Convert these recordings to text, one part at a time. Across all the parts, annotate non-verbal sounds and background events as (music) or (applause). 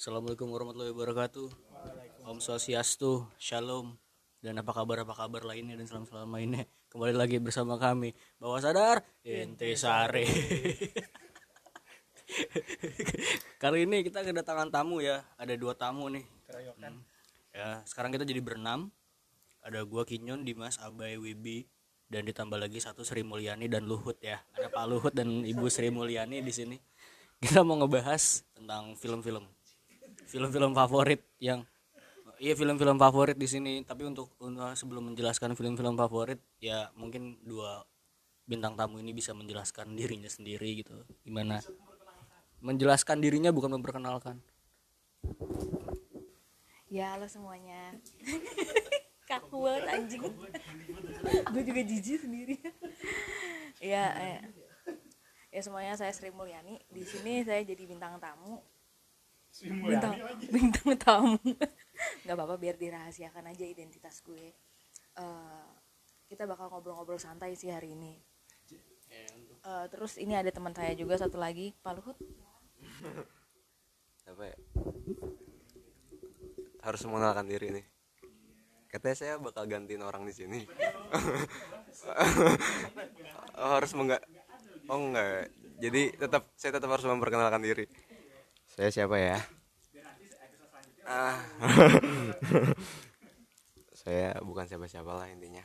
Assalamualaikum warahmatullahi wabarakatuh. Om Swastiastu, Shalom, dan apa kabar apa kabar lainnya dan salam salam lainnya. Kembali lagi bersama kami. Bawa sadar, ente sare. (laughs) Kali ini kita kedatangan tamu ya. Ada dua tamu nih. Hmm. Ya, sekarang kita jadi berenam. Ada gua Kinyon, Dimas, Abai, Wibi, dan ditambah lagi satu Sri Mulyani dan Luhut ya. Ada Pak Luhut dan Ibu Sri Mulyani di sini. Kita mau ngebahas tentang film-film film-film favorit yang iya film-film favorit di sini. Tapi untuk, sebelum menjelaskan film-film favorit ya mungkin dua bintang tamu ini bisa menjelaskan dirinya sendiri gitu. Gimana? Menjelaskan dirinya bukan memperkenalkan. Ya halo semuanya. (laughs) Kaku banget anjing. Gue juga jijik sendiri. Ya eh, Ya semuanya saya Sri Mulyani. Di sini saya jadi bintang tamu Bintang, (laughs) bintang tamu. Gak apa-apa biar dirahasiakan aja identitas gue. Eh, Kita bakal ngobrol-ngobrol santai sih hari ini. Eh, Terus ini ada teman saya juga satu lagi. Pak Luhut? (laughs) Apa ya? Harus mengenalkan diri nih. Katanya saya bakal gantiin orang di sini. Oh, (laughs) harus menggak oh enggak. Jadi tetap saya tetap harus memperkenalkan diri saya siapa ya? Ah. (laughs) Saya bukan siapa-siapa lah intinya.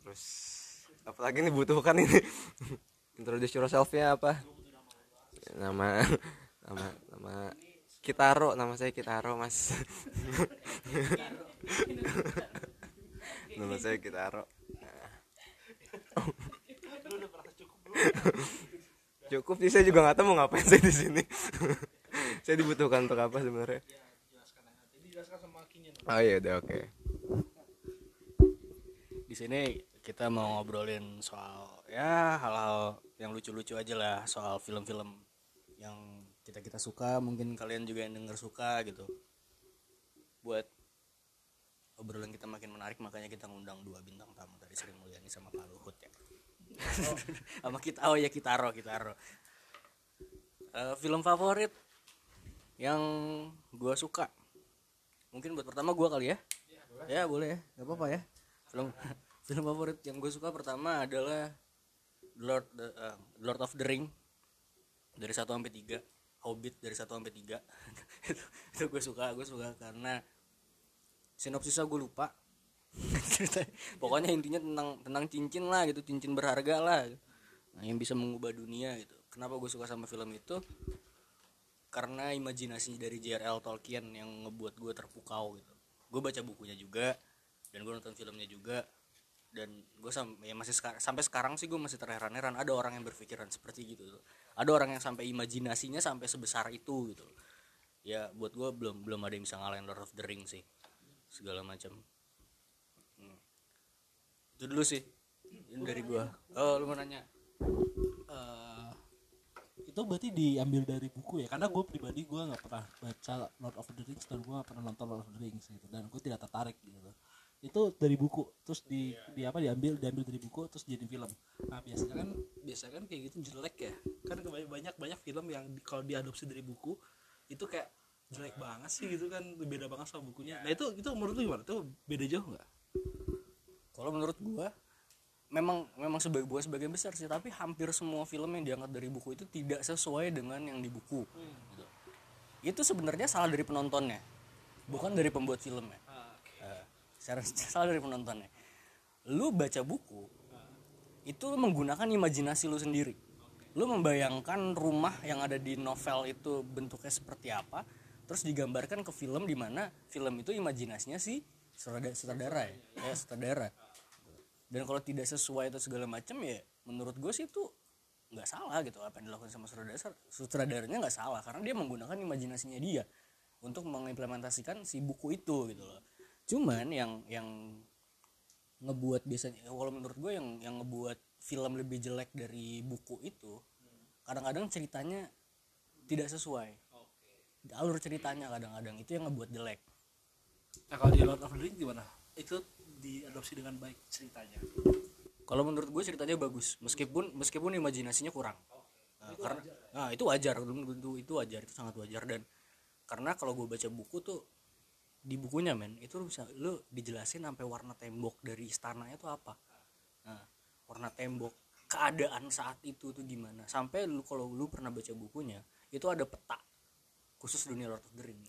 Terus apalagi nih butuhkan ini? Introduce yourself nya apa? Nama nama nama Kitaro nama saya Kitaro mas. (laughs) Nama saya Kitaro (laughs) cukup sih saya juga nggak tahu mau ngapain saya di sini. (laughs) Saya dibutuhkan untuk apa sebenarnya. Oh iya udah oke. Di sini kita mau ngobrolin soal ya hal-hal yang lucu-lucu aja lah soal film-film yang kita kita suka mungkin kalian juga yang denger suka gitu. Buat obrolan kita makin menarik makanya kita ngundang dua bintang tamu dari Sri Mulyani sama (laughs) sama kita oh ya Kitaro Kitaro. Eh, film favorit yang gua suka. Mungkin buat pertama gua kali ya? Ya boleh. ya. Nggak apa-apa ya. Film (laughs) film favorit yang gue suka pertama adalah Lord the, eh, Lord of the Ring. Dari 1 sampai 3 Hobbit dari 1 sampai 3 (laughs) itu, itu gue suka gue suka karena sinopsisnya gue lupa (laughs) Pokoknya intinya tentang tentang cincin lah gitu cincin berharga lah. Nah, yang bisa mengubah dunia gitu. Kenapa gue suka sama film itu? Karena imajinasi dari J.R.R. Tolkien yang ngebuat gue terpukau gitu. Gue baca bukunya juga dan gue nonton filmnya juga dan gue sam ya masih sekar- sampai sekarang sih gue masih terheran-heran. Ada orang yang berpikiran seperti gitu tuh. ada orang yang sampai imajinasinya sampai sebesar itu gitu. Ya buat gue belum belum ada yang bisa ngalahin Lord of the Ring sih. Segala macam. Itu dulu sih ini dari gue oh lu mau nanya? Eh, itu berarti diambil dari buku ya? Karena gue pribadi gue nggak pernah baca Lord of the Rings dan gue nggak pernah nonton Lord of the Rings gitu. Dan gue tidak tertarik gitu. Itu dari buku terus di, di apa diambil diambil dari buku terus jadi film. Nah biasanya kan biasanya kan kayak gitu jelek ya. Kan banyak banyak film yang di- kalau diadopsi dari buku itu kayak jelek banget sih gitu kan. Beda banget sama bukunya. Nah itu itu menurut lu gimana? Itu beda jauh nggak kalau menurut gua memang memang sebagai bukan sebagian besar sih tapi hampir semua film yang diangkat dari buku itu tidak sesuai dengan yang di buku gitu. itu sebenarnya salah dari penontonnya bukan dari pembuat filmnya. Eh, secara (laughs) salah dari penontonnya. Lu baca buku itu lu menggunakan imajinasi lu sendiri. Lu membayangkan rumah yang ada di novel itu bentuknya seperti apa terus digambarkan ke film di mana film itu imajinasinya si sutradara, sutradara ya, ya sutradara dan kalau tidak sesuai atau segala macam ya menurut gue sih itu nggak salah gitu apa yang dilakukan sama sutradara sutradaranya nggak salah karena dia menggunakan imajinasinya dia untuk mengimplementasikan si buku itu gitu loh. Cuman yang yang ngebuat biasanya kalau menurut gue yang yang ngebuat film lebih jelek dari buku itu kadang-kadang ceritanya tidak sesuai. Alur ceritanya kadang-kadang itu yang ngebuat jelek. Nah kalau di Lord of the Rings gimana itu diadopsi dengan baik ceritanya. Kalau menurut gue ceritanya bagus meskipun meskipun imajinasinya kurang. Nah, karena nah itu wajar. Itu itu wajar itu sangat wajar. Dan karena kalau gue baca buku tuh di bukunya men itu lu bisa lu dijelasin sampai warna tembok dari istananya tuh apa. Nah, warna tembok keadaan saat itu tuh gimana. Sampai lu kalau lu pernah baca bukunya itu ada peta khusus dunia Lord of the Ring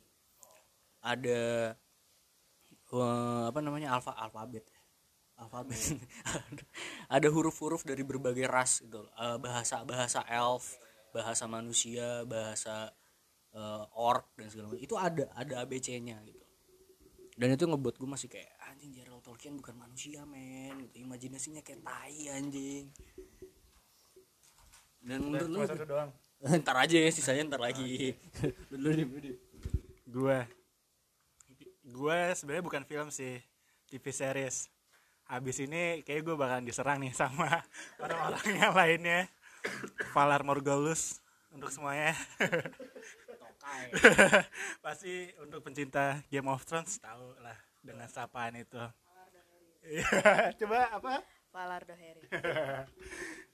ada eh, apa namanya alfa alfabet ya. alfabet. (laughs) Ada huruf-huruf dari berbagai ras gitu Eh, bahasa bahasa elf bahasa manusia bahasa eh, orc dan segala macam. Itu ada ada ABC-nya gitu. Dan itu ngebuat gue masih kayak anjing Gerald Tolkien bukan manusia men. Gitu. Imajinasinya kayak tai anjing. Dan menurut lu doang. (laughs) ntar aja ya sisanya ntar lagi. Dulu nih dulu nih. Gua sebenarnya bukan film sih, TV series. Habis ini kayak gue bakalan diserang nih (laughs) sama orang-orang yang lainnya. Valar Morgulus untuk semuanya. (laughs) Pasti untuk pencinta Game of Thrones tahu lah dengan sapaan itu. (laughs) Coba apa? Valar Doheri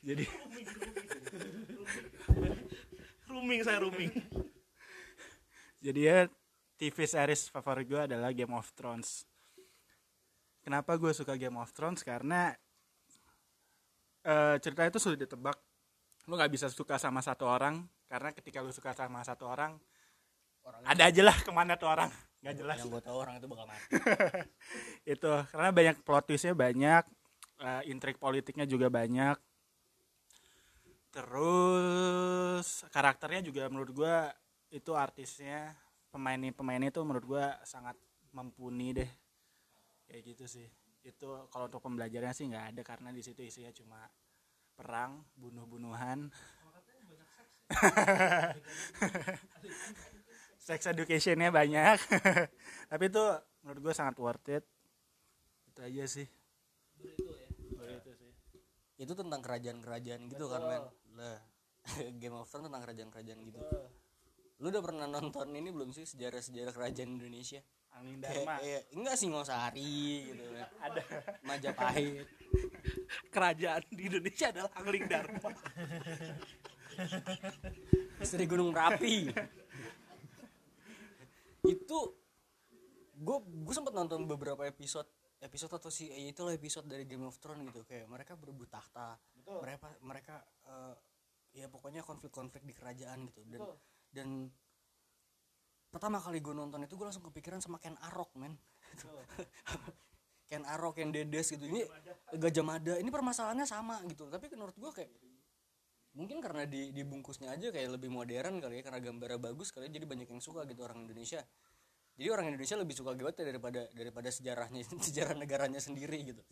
Jadi rooming saya rooming. Jadi ya TV series favorit gue adalah Game of Thrones. Kenapa gue suka Game of Thrones? Karena eh cerita itu sulit ditebak. Lu nggak bisa suka sama satu orang karena ketika lu suka sama satu orang, ada aja lah ke mana tuh orang nggak jelas yang gue tahu orang itu bakal mati (laughs) itu karena banyak plot twistnya banyak eh, intrik politiknya juga banyak terus karakternya juga menurut gua itu artisnya pemain pemain itu menurut gua sangat mumpuni deh. Kayak gitu sih. Itu kalau untuk pembelajarannya sih nggak ada karena di situ isinya cuma perang bunuh-bunuhan. (laughs) Sex educationnya banyak. (laughs) Tapi itu menurut gue sangat worth it. Itu aja sih. Itu sih itu tentang kerajaan-kerajaan gitu kan men. Lah (laughs) Game of Thrones tentang kerajaan-kerajaan gitu lu udah pernah nonton ini belum sih sejarah-sejarah kerajaan Indonesia? Kayak Dharma. kayak enggak Singosari gitu. Ada. Majapahit. (laughs) Kerajaan di Indonesia adalah Angling Dharma. (laughs) Misteri Gunung Merapi. Itu gue gue sempat nonton beberapa episode episode atau sih ya itulah episode dari Game of Thrones gitu. Kayak mereka berebut tahta. Mereka mereka eh, ya pokoknya konflik-konflik di kerajaan gitu. Dan dan pertama kali gue nonton itu gue langsung kepikiran sama Ken Arok men. (laughs) Ken Arok Ken Dedes gitu. Ini Gajah Mada. Ini permasalahannya sama gitu. Tapi menurut gue kayak mungkin karena di dibungkusnya aja kayak lebih modern kali ya karena gambarnya bagus kali ya, jadi banyak yang suka gitu orang Indonesia. Jadi orang Indonesia lebih suka GOT daripada daripada sejarahnya (laughs) sejarah negaranya sendiri gitu.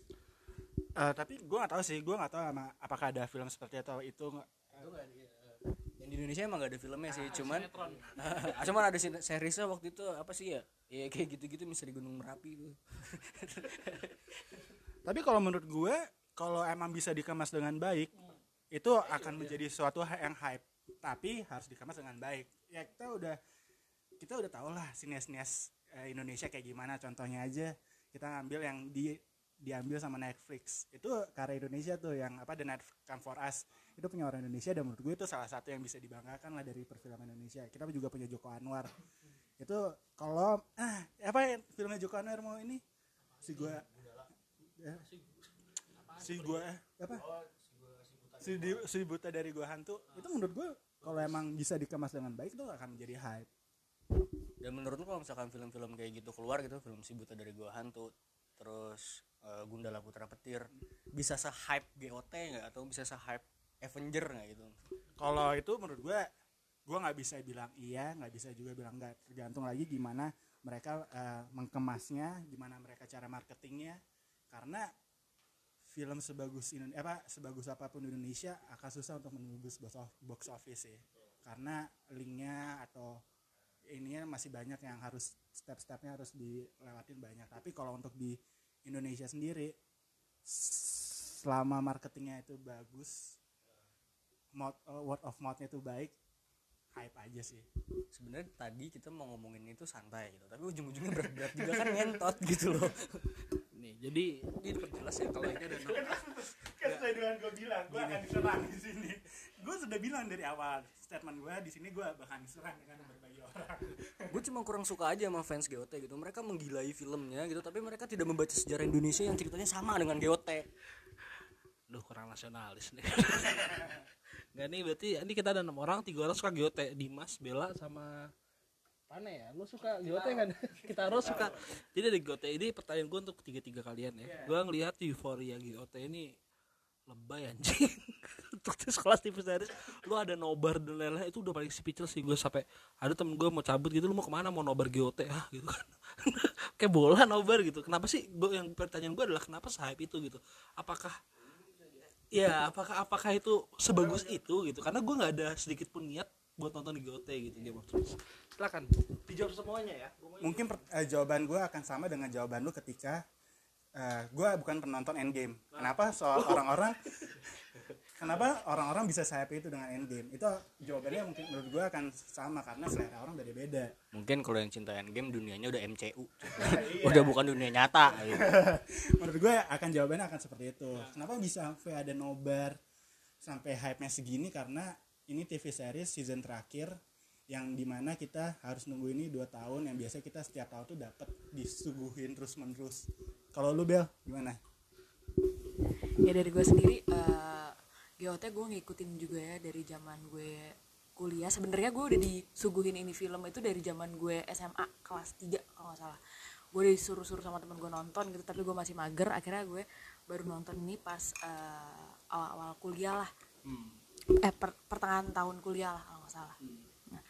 Eh, tapi gue nggak tahu sih. Gue nggak tahu ama- apakah ada film seperti itu atau itu yang di Indonesia emang gak ada filmnya sih cuman (laughs) cuman ada seriesnya waktu itu apa sih ya? Ya kayak gitu-gitu misteri Gunung Merapi itu (laughs) tapi kalau menurut gue kalau emang bisa dikemas dengan baik itu akan menjadi suatu yang hype. Tapi harus dikemas dengan baik. Ya kita udah kita udah tau lah sinias-sinias eh, Indonesia kayak gimana. Contohnya aja kita ngambil yang di diambil sama Netflix. Itu karya Indonesia tuh yang apa The Night Come For Us itu punya orang Indonesia dan menurut gue itu salah satu yang bisa dibanggakan lah dari perfilman Indonesia. Kita juga punya Joko Anwar. Itu kalau ah apa ya filmnya Joko Anwar mau ini? Si gue ya, si gue apa? Si, di, si buta dari gua hantu. Itu menurut gue kalau emang bisa dikemas dengan baik itu akan menjadi hype. Dan menurut lu kalau misalkan film-film kayak gitu keluar gitu film si buta dari gua hantu terus eh, Gundala Putra Petir bisa se hype GOT nggak? Atau bisa se hype Avenger nggak gitu? Kalau itu menurut gue gue nggak bisa bilang iya nggak bisa juga bilang enggak tergantung lagi gimana mereka eh, mengkemasnya gimana mereka cara marketingnya. Karena film sebagus ini apa sebagus apa pun Indonesia akan susah untuk menembus box of- box office sih. Karena linknya atau ininya masih banyak yang harus step-stepnya harus dilewatin banyak. Tapi kalau untuk di Indonesia sendiri selama marketingnya itu bagus mouth, uh, word of mouthnya itu baik hype aja sih. Sebenarnya tadi kita mau ngomongin itu santai gitu tapi ujung-ujungnya berat-berat juga kan ngentot gitu loh. Nih jadi ini perjelas ya kalau ini ada kan sesuai dengan gue bilang gue akan diserang di sini. Gue sudah bilang dari awal statement gue di sini gue bakal diserang dengan berbagai orang. Gue cuma kurang suka aja sama fans GOT gitu. Mereka menggilai filmnya gitu tapi mereka tidak membaca sejarah Indonesia yang ceritanya sama dengan GOT Duh kurang nasionalis nih (laughs) Gak nih berarti ini kita ada enam orang Tiga orang suka GOT Dimas, Bella sama Pane ya? Lu suka GOT kan? kita harus suka. Jadi dari GOT ini pertanyaan gue untuk tiga-tiga kalian ya. Gue ngelihat euforia GOT ini Lebay anjing. (laughs) Untuk di sekolah TV series Lu ada nobar dan lain-lain Itu udah paling speechless sih gue sampai Ada temen gue mau cabut gitu Lu mau ke mana? Mau nobar GOT ah gitu kan. (laughs) Kayak bola nobar gitu. Kenapa sih gua, Yang pertanyaan gue adalah Kenapa hype itu? gitu. Apakah ya apakah apakah itu sebagus itu gitu? Karena gue nggak ada sedikit pun niat buat nonton di GOT gitu Game of Thrones. Silakan dijawab semuanya ya. Mungkin per- eh, jawaban gue akan sama dengan jawaban lu ketika gue bukan penonton endgame. Kenapa? Soal (laughs) orang-orang kenapa orang-orang bisa sayap itu dengan endgame? Itu jawabannya mungkin menurut gue akan sama karena selera orang beda-beda mungkin kalau yang cinta Endgame dunianya udah MCU (laughs) udah bukan dunia nyata gitu. (laughs) menurut gue akan jawabannya akan seperti itu. Kenapa bisa sampai ada nobar sampai hype nya segini? Karena ini TV series season terakhir yang di mana kita harus nunggu ini dua tahun yang biasa kita setiap tahun tuh dapat disuguhin terus menerus kalau lu Bel gimana? Ya dari gue sendiri eh GOT gue ngikutin juga ya dari zaman gue kuliah. Sebenarnya gue udah disuguhin ini film itu dari zaman gue SMA kelas 3 kalau nggak salah. Gue disuruh-suruh sama temen gue nonton gitu tapi gue masih mager. Akhirnya gue baru nonton ini pas eh, awal-awal kuliah lah. Eh per- pertengahan tahun kuliah lah kalau nggak salah. Nah,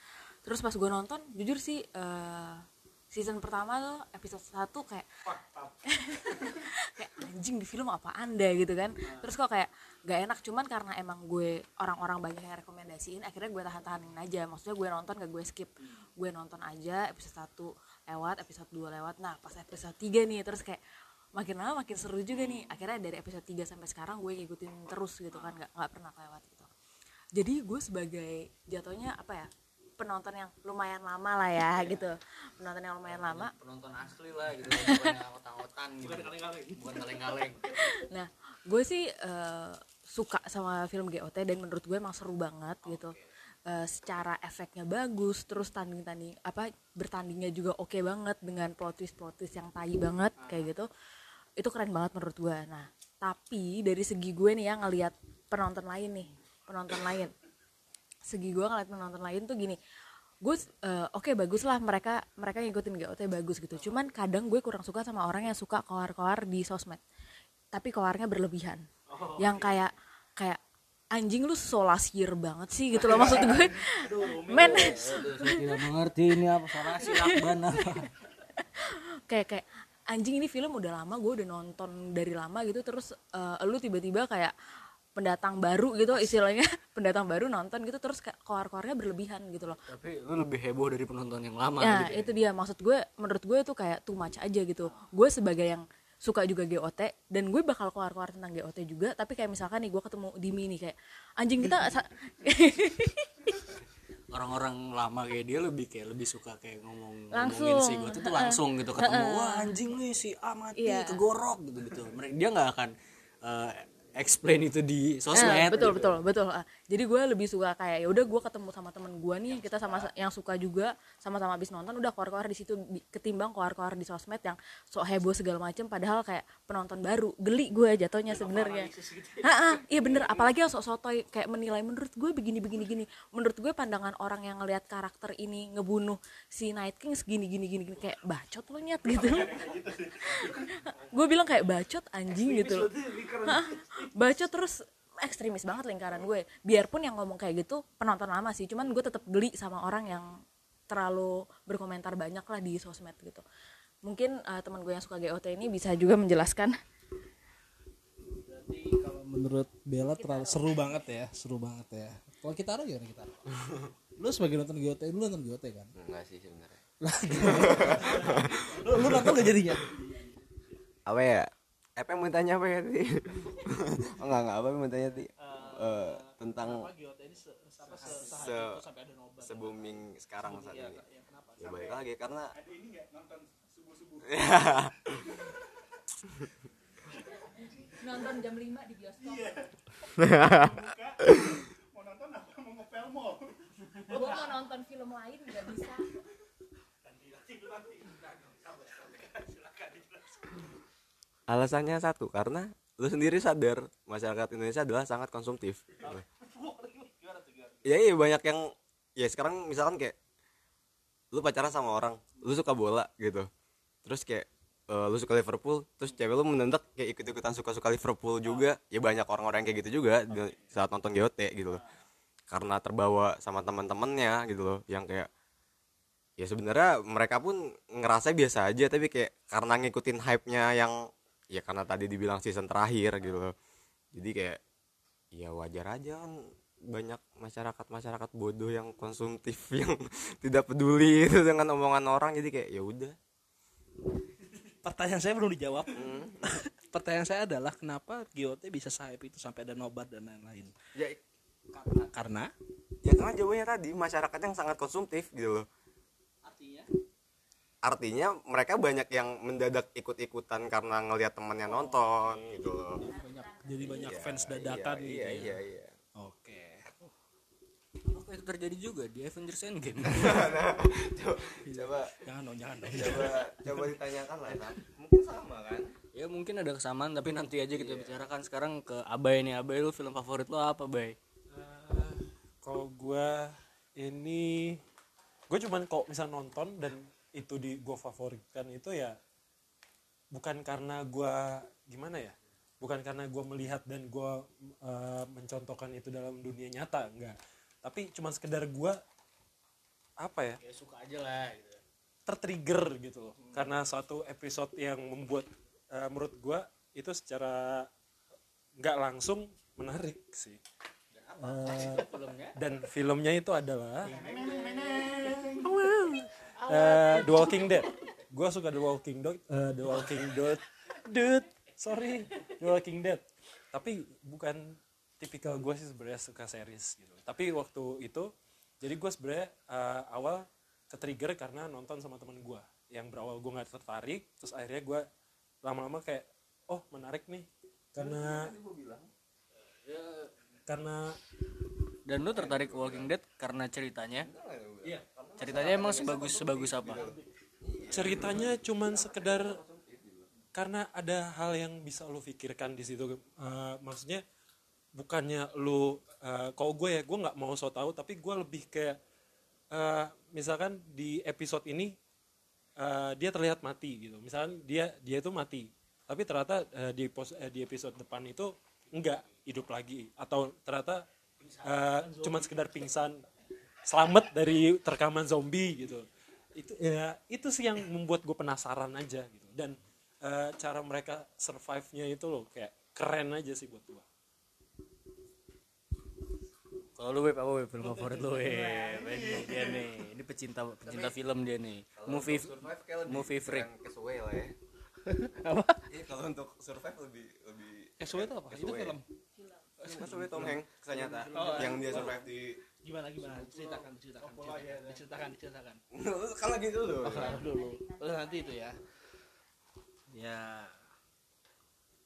terus pas gue nonton jujur sih eh, season pertama tuh episode 1 kayak (laughs) kayak anjing di film apa anda gitu kan. Terus kok kayak gak enak cuman karena emang gue orang-orang banyak yang rekomendasiin akhirnya gue tahan-tahanin aja. Maksudnya gue nonton gak gue skip. Gue nonton aja episode 1 lewat episode 2 lewat. Nah pas episode 3 nih terus kayak makin lama makin seru juga nih. Akhirnya dari episode 3 sampai sekarang gue ngikutin terus gitu kan gak, nggak pernah lewat gitu. Jadi gue sebagai jatuhnya apa ya penonton yang lumayan lama lah ya gitu. Penonton yang lumayan lama. penonton asli lah gitu. Bukan yang otak-otak gitu. Bukan kaleng-kaleng. Nah, gue sih eh, suka sama film GOT dan menurut gue emang seru banget gitu. Eh, secara efeknya bagus, terus tanding-tanding apa bertandingnya juga oke banget dengan plot twist plot twist yang tai banget kayak gitu. Itu keren banget menurut gue. Nah, tapi dari segi gue nih ya ngelihat penonton lain nih, penonton lain. Segi gue ngeliat penonton lain tuh gini, gue eh, oke bagus lah mereka mereka ngikutin GOT bagus gitu. Cuman kadang gue kurang suka sama orang yang suka koar-koar di sosmed tapi koarnya berlebihan. Yang kayak kayak anjing lu solasir banget sih gitu loh (laughs) maksud gue. (laughs) Men. saya tidak mengerti ini apa salah sih lakban apa. (laughs) Kayak kayak anjing ini film udah lama gue udah nonton dari lama gitu. Terus eh, lu tiba-tiba kayak pendatang baru gitu istilahnya. (laughs) Pendatang baru nonton gitu terus kayak koar-koarnya berlebihan gitu loh. Tapi lu lebih heboh dari penonton yang lama ya gitu itu dia. Maksud gue menurut gue itu kayak too much aja gitu. Gue sebagai yang suka juga GOT dan gue bakal keluar-keluar tentang GOT juga tapi kayak misalkan nih gue ketemu Dimi nih kayak anjing kita (laughs) orang-orang lama kayak dia lebih kayak lebih suka kayak ngomong Langsung. ngomongin si gue tuh langsung gitu. Ketemu wah anjing nih si A mati Iya. kegorok gitu gitu mereka dia nggak akan eh, explain itu di sosmed betul gitu. betul betul Ah, jadi gue lebih suka kayak ya udah gue ketemu sama temen gue nih kita sama yang suka juga sama-sama habis nonton udah keluar-keluar di situ ketimbang keluar-keluar di sosmed yang sok heboh segala macem padahal kayak penonton baru geli gue jatuhnya sebenarnya. Ah, ah, iya bener apalagi yang sok sotoy kayak menilai menurut gue begini begini gini menurut gue pandangan orang yang ngelihat karakter ini ngebunuh si Night King segini gini gini gini kayak bacot lo nyet gitu. Gue bilang kayak bacot anjing gitu loh Bacot terus ekstremis banget lingkaran gue. Biarpun yang ngomong kayak gitu penonton lama sih. Cuman gue tetap geli sama orang yang terlalu berkomentar banyak lah di sosmed gitu. Mungkin eh, teman gue yang suka GOT ini bisa juga menjelaskan. Berarti kalau menurut Bella terlalu seru banget ya seru banget ya. Kalau kita ada gimana kita? Lu sebagai nonton GOT lu nonton GOT kan? Enggak sih sebenarnya. Lu, lu nonton gak jadinya? Apa ya apa yang mau tanya apa ya tadi (laughs) oh, enggak enggak apa yang mau tanya tadi Eh, tentang ini se, apa, se, se, sampai ada nobar? se booming sekarang saat ini. ya balik lagi karena (laughs) nonton jam 5 di bioskop. (laughs) Mau nonton gue mau nonton film lain nggak bisa alasannya satu karena lu sendiri sadar masyarakat Indonesia adalah sangat konsumtif. Ya iya banyak yang ya sekarang misalkan kayak lu pacaran sama orang lu suka bola gitu. Terus kayak eh, lu suka Liverpool terus cewek lu mendadak kayak ikut-ikutan suka-suka Liverpool juga. Ya banyak orang-orang yang kayak gitu juga saat nonton GOT gitu loh. Karena terbawa sama teman-temannya gitu loh yang kayak ya sebenarnya mereka pun ngerasa biasa aja tapi kayak karena ngikutin hype-nya yang ya karena tadi dibilang season terakhir gitu. Loh jadi kayak ya wajar aja kan banyak masyarakat masyarakat bodoh yang konsumtif (laughs) yang tidak peduli itu dengan omongan orang. Jadi kayak ya udah. Pertanyaan saya belum dijawab. (laughs) Pertanyaan saya adalah kenapa GOT bisa hype itu sampai ada nobar dan lain-lain? Ya karena karena? ya karena jawabannya tadi masyarakat yang sangat konsumtif gitu loh artinya mereka banyak yang mendadak ikut-ikutan karena ngelihat temannya nonton gitu loh. Banyak jadi banyak Iya, fans dadakan iya, gitu iya, ya. iya, iya. oke. Apakah itu terjadi juga di Avengers Endgame. (laughs) Coba coba. Jangan dong jangan dong. Coba (laughs) coba ditanyakan lah ya mungkin sama kan? Ya mungkin ada kesamaan tapi nanti aja kita bicarakan sekarang ke Abai nih. Abai lu film favorit lo apa Bay Eh, kalau gue ini gue cuman kok misal nonton dan itu di gue favoritkan itu ya bukan karena gue gimana ya bukan karena gue melihat dan gue mencontohkan itu dalam dunia nyata enggak. Tapi cuman sekedar gue apa ya ya suka aja lah gitu. tertrigger gitu loh. Karena suatu episode yang membuat eh, menurut gue itu secara nggak langsung menarik sih. (laughs) Filmnya? dan filmnya itu adalah eh, The Walking Dead. Gue suka The Walking Dead. eh, The Walking Dead. Dude, sorry, The Walking Dead. Tapi bukan tipikal gue sih sebenarnya suka series gitu. Tapi waktu itu, jadi gue sebenarnya eh, awal ke trigger karena nonton sama teman gue yang berawal gue nggak tertarik, terus akhirnya gue lama-lama kayak, oh menarik nih, karena karena dan lu tertarik ke Walking Dead karena ceritanya ceritanya emang sebagus sebagus apa? Ceritanya cuman sekedar karena ada hal yang bisa lu pikirkan di situ. Eh, maksudnya bukannya lu eh, kalau gue ya gue nggak mau so tahu tapi gue lebih kayak eh, misalkan di episode ini eh, dia terlihat mati gitu. Misalkan dia dia itu mati tapi ternyata eh, di pos, eh, di episode depan itu enggak hidup lagi. Atau ternyata eh, cuman sekedar pingsan selamat dari terkaman zombie gitu. Itu ya itu sih yang membuat gue penasaran aja gitu. Dan eh, cara mereka survive-nya itu loh kayak keren aja sih buat gue kalau lu web apa web? Film favorit lu web? Ini dia nih ini pecinta pecinta film dia nih. movie movie freak. Castaway lah ya. (laughs) Apa? Iya kalau untuk survive lebih lebih Castaway itu apa? itu film? Castaway Tom Hanks kisah nyata Oh, yang dia survive di gimana gimana? Ceritakan ceritakan ceritakan. diceritakan diceritakan (laughs) kan lagi dulu. Taruh dulu. Terus nanti itu ya. Ya.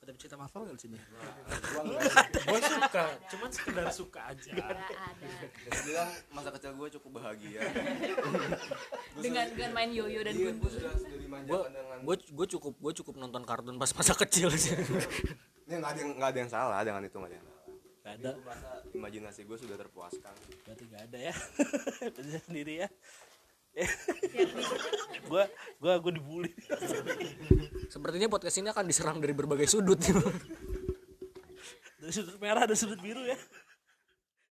Ada cerita Marvel nggak di sini? (laughs) Gue suka cuman sekedar suka aja. Ada Dia bilang masa kecil gue cukup bahagia. (laughs) Dengan dengan main yoyo dan gun gue sudah gue gue cukup gue cukup nonton kartun pas masa kecil sih. Ya nggak ada yang nggak ada yang salah dengan itu nggak ada yang salah. Nggak ada. Gue merasa imajinasi gue sudah terpuaskan. berarti nggak ada ya? (laughs) Berarti sendiri ya? (laughs) Gua gua gua dibully. Sepertinya podcast ini akan diserang dari berbagai sudut dari sudut merah dan sudut biru ya